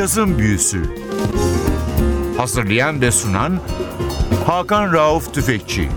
Cazın Büyüsü Hazırlayan ve sunan Hakan Rauf Tüfekçi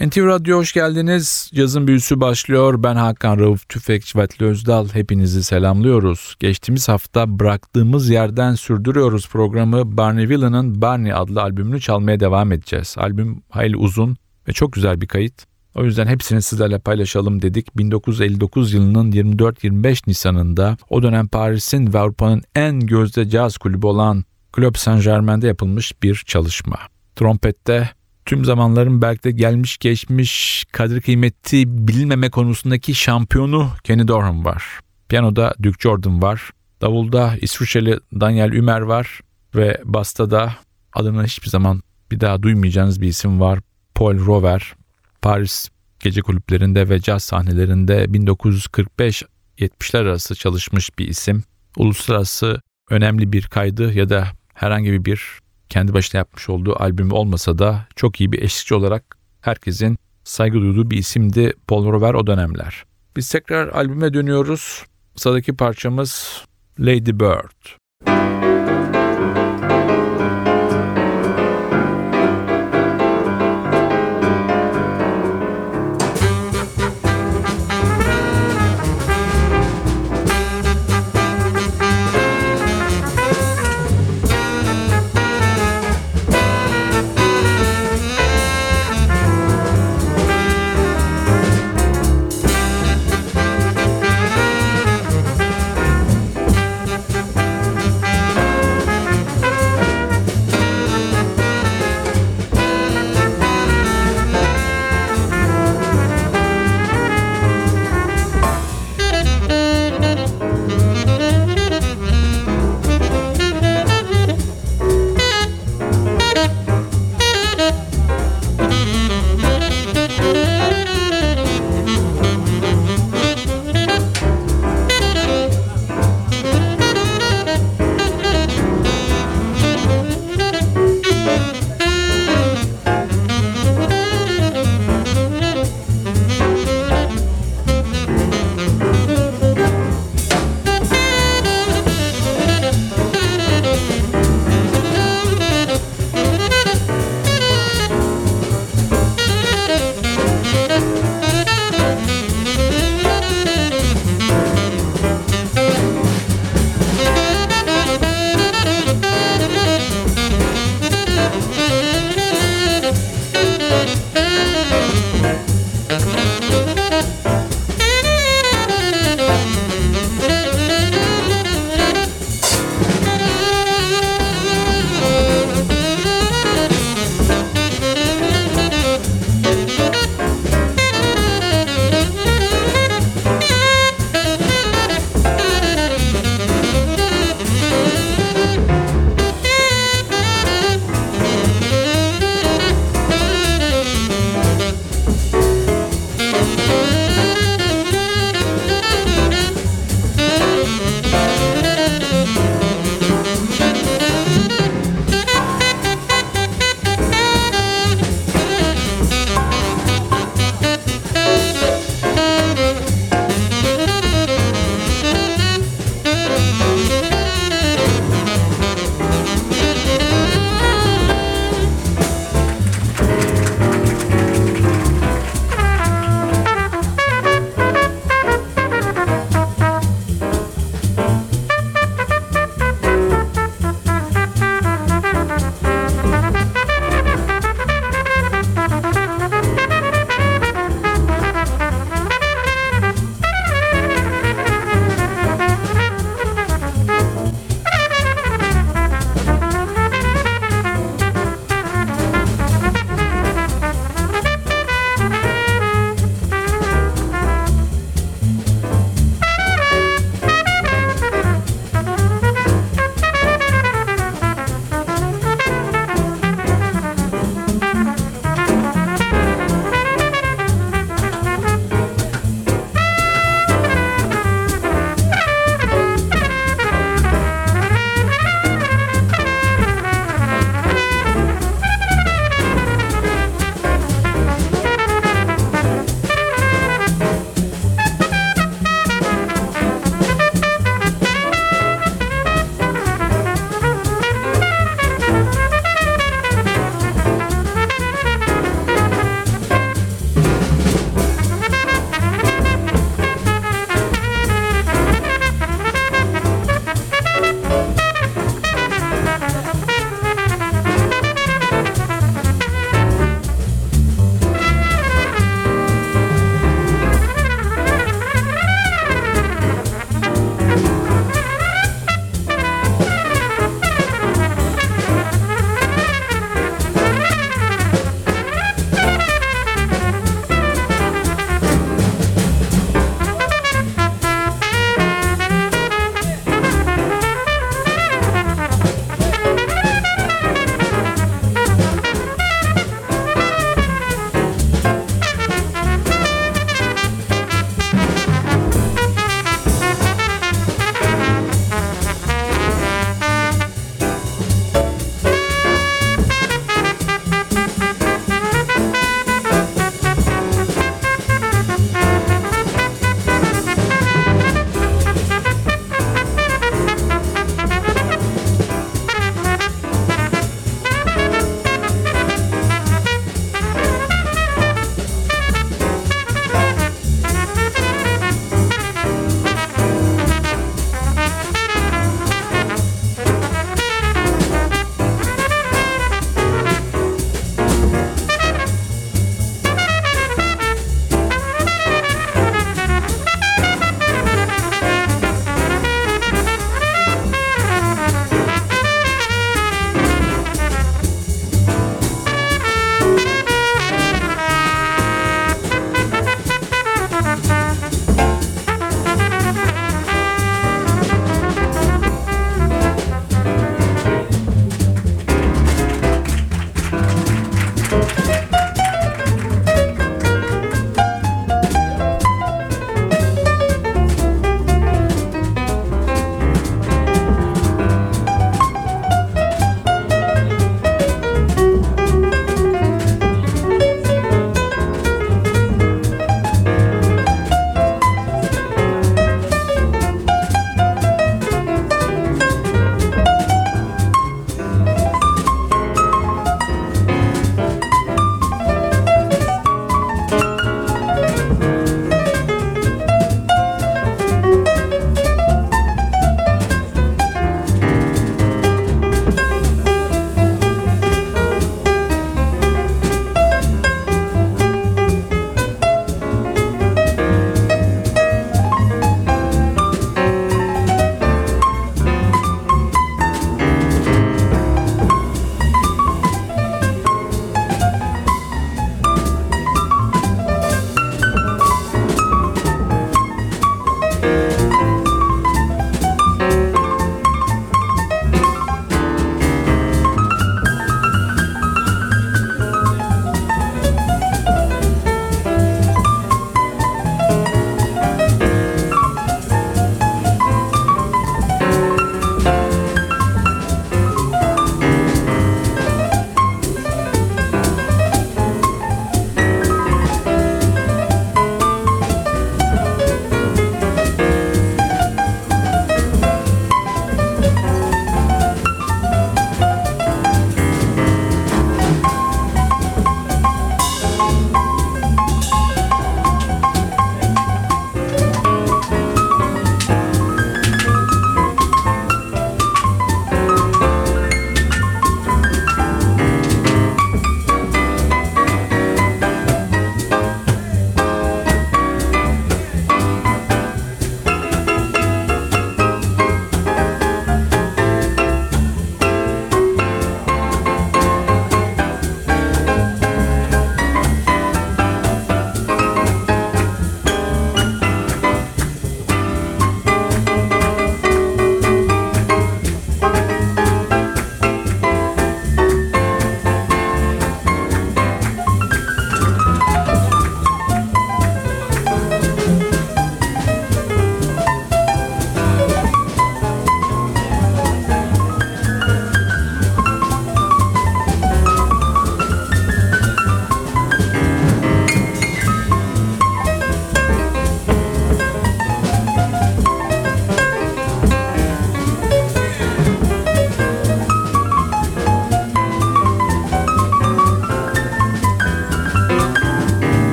NTV Radyo hoş geldiniz. Cazın büyüsü başlıyor. Ben Hakan Rauf Tüfekçi Vatli Özdal. Hepinizi selamlıyoruz. Geçtiğimiz hafta bıraktığımız yerden sürdürüyoruz programı. Barney Villain'ın Barney adlı albümünü çalmaya devam edeceğiz. Albüm hayli uzun ve çok güzel bir kayıt. O yüzden hepsini sizlerle paylaşalım dedik. 1959 yılının 24-25 Nisan'ında o dönem Paris'in ve Avrupa'nın en gözde caz kulübü olan Club Saint Germain'de yapılmış bir çalışma. Trompette tüm zamanların belki de gelmiş geçmiş kadir kıymeti bilinmeme konusundaki şampiyonu Kenny Dorham var. Piyanoda Duke Jordan var. Davulda İsviçreli Daniel Ümer var. Ve basta da adını hiçbir zaman bir daha duymayacağınız bir isim var. Paul Rover. Paris gece kulüplerinde ve caz sahnelerinde 1945-70'ler arası çalışmış bir isim. Uluslararası önemli bir kaydı ya da herhangi bir kendi başına yapmış olduğu albümü olmasa da çok iyi bir eşlikçi olarak herkesin saygı duyduğu bir isimdi Paul Rover o dönemler. Biz tekrar albüme dönüyoruz. Sıradaki parçamız Lady Bird.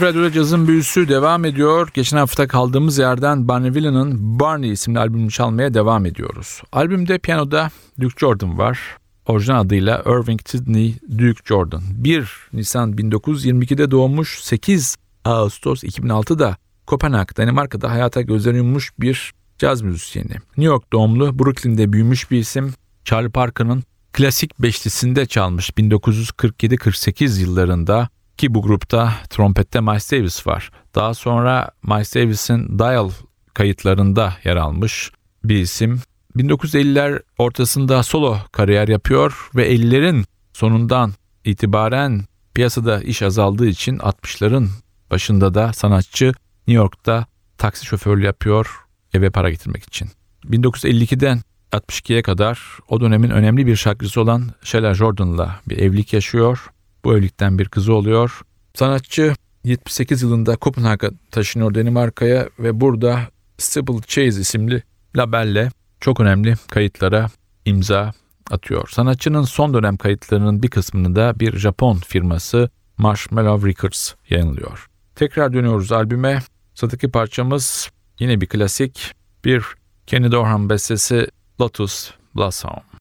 Radyo'da cazın büyüsü devam ediyor. Geçen hafta kaldığımız yerden Barney Villan'ın Barney isimli albümünü çalmaya devam ediyoruz. Albümde piyanoda Duke Jordan var. Orijinal adıyla Irving Sidney Duke Jordan. 1 Nisan 1922'de doğmuş 8 Ağustos 2006'da Kopenhag, Danimarka'da hayata gözlerini yummuş bir caz müzisyeni. New York doğumlu, Brooklyn'de büyümüş bir isim. Charlie Parker'ın klasik beşlisinde çalmış 1947-48 yıllarında ki bu grupta trompette Miles Davis var. Daha sonra Miles Davis'in Dial kayıtlarında yer almış bir isim. 1950'ler ortasında solo kariyer yapıyor ve 50'lerin sonundan itibaren piyasada iş azaldığı için 60'ların başında da sanatçı New York'ta taksi şoförlüğü yapıyor eve para getirmek için. 1952'den 62'ye kadar o dönemin önemli bir şarkıcısı olan Sheila Jordan'la bir evlilik yaşıyor. Bu evlilikten bir kızı oluyor. Sanatçı 78 yılında Kopenhag'a taşınıyor Danimarka'ya ve burada Stable Chase isimli labelle çok önemli kayıtlara imza atıyor. Sanatçının son dönem kayıtlarının bir kısmını da bir Japon firması Marshmallow Records yayınlıyor. Tekrar dönüyoruz albüme. Sıradaki parçamız yine bir klasik. Bir Kenny Dorham bestesi Lotus Blossom.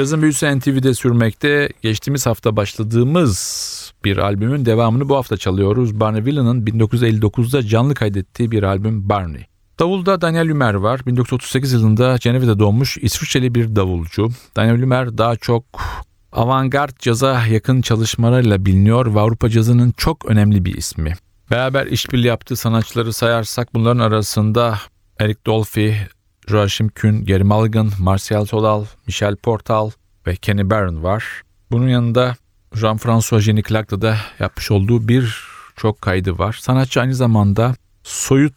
Cazın büyüsü NTV'de sürmekte. Geçtiğimiz hafta başladığımız bir albümün devamını bu hafta çalıyoruz. Barney Villan'ın 1959'da canlı kaydettiği bir albüm Barney. Davulda Daniel Lümer var. 1938 yılında Cenevre'de doğmuş İsviçreli bir davulcu. Daniel Lümer daha çok avantgard caza yakın çalışmalarıyla biliniyor ve Avrupa cazının çok önemli bir ismi. Beraber işbirliği yaptığı sanatçıları sayarsak bunların arasında Eric Dolphy, Joachim Kühn, Gary Mulligan, Martial Solal, Michel Portal ve Kenny Barron var. Bunun yanında Jean-François Jenny Clark'la da yapmış olduğu bir çok kaydı var. Sanatçı aynı zamanda soyut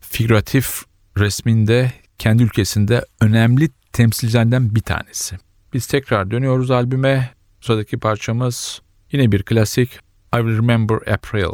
figüratif resminde kendi ülkesinde önemli temsilcilerden bir tanesi. Biz tekrar dönüyoruz albüme. Sıradaki parçamız yine bir klasik I Will Remember April.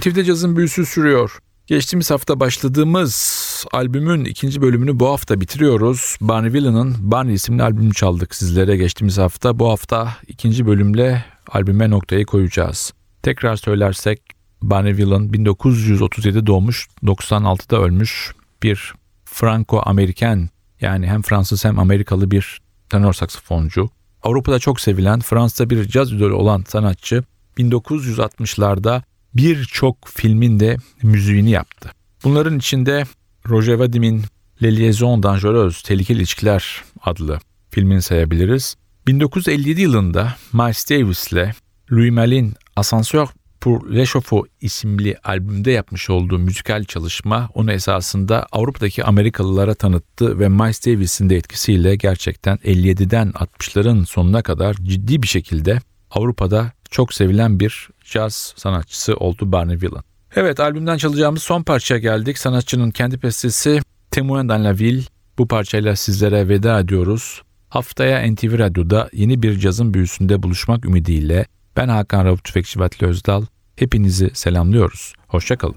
NTV'de cazın büyüsü sürüyor. Geçtiğimiz hafta başladığımız albümün ikinci bölümünü bu hafta bitiriyoruz. Barney Villain'ın Barney isimli albümünü çaldık sizlere geçtiğimiz hafta. Bu hafta ikinci bölümle albüme noktayı koyacağız. Tekrar söylersek Barney Villain 1937 doğmuş, 96'da ölmüş bir Franco-Amerikan yani hem Fransız hem Amerikalı bir tenor saksafoncu. Avrupa'da çok sevilen, Fransa'da bir caz idolü olan sanatçı 1960'larda birçok filmin de müziğini yaptı. Bunların içinde Roger Vadim'in Les Liaisons Dangereuses, Tehlikeli İlişkiler adlı filmini sayabiliriz. 1957 yılında Miles Davis ile Louis Malin Ascenseur pour l'Échauffour isimli albümde yapmış olduğu müzikal çalışma onu esasında Avrupa'daki Amerikalılara tanıttı ve Miles Davis'in de etkisiyle gerçekten 57'den 60'ların sonuna kadar ciddi bir şekilde Avrupa'da çok sevilen bir caz sanatçısı oldu Barney Villain. Evet albümden çalacağımız son parçaya geldik. Sanatçının kendi bestesi Témoin dans la. Bu parçayla sizlere veda ediyoruz. Haftaya NTV Radyo'da yeni bir cazın büyüsünde buluşmak ümidiyle ben Hakan Rauf Tüfekçi Vatli Özdal. Hepinizi selamlıyoruz. Hoşçakalın.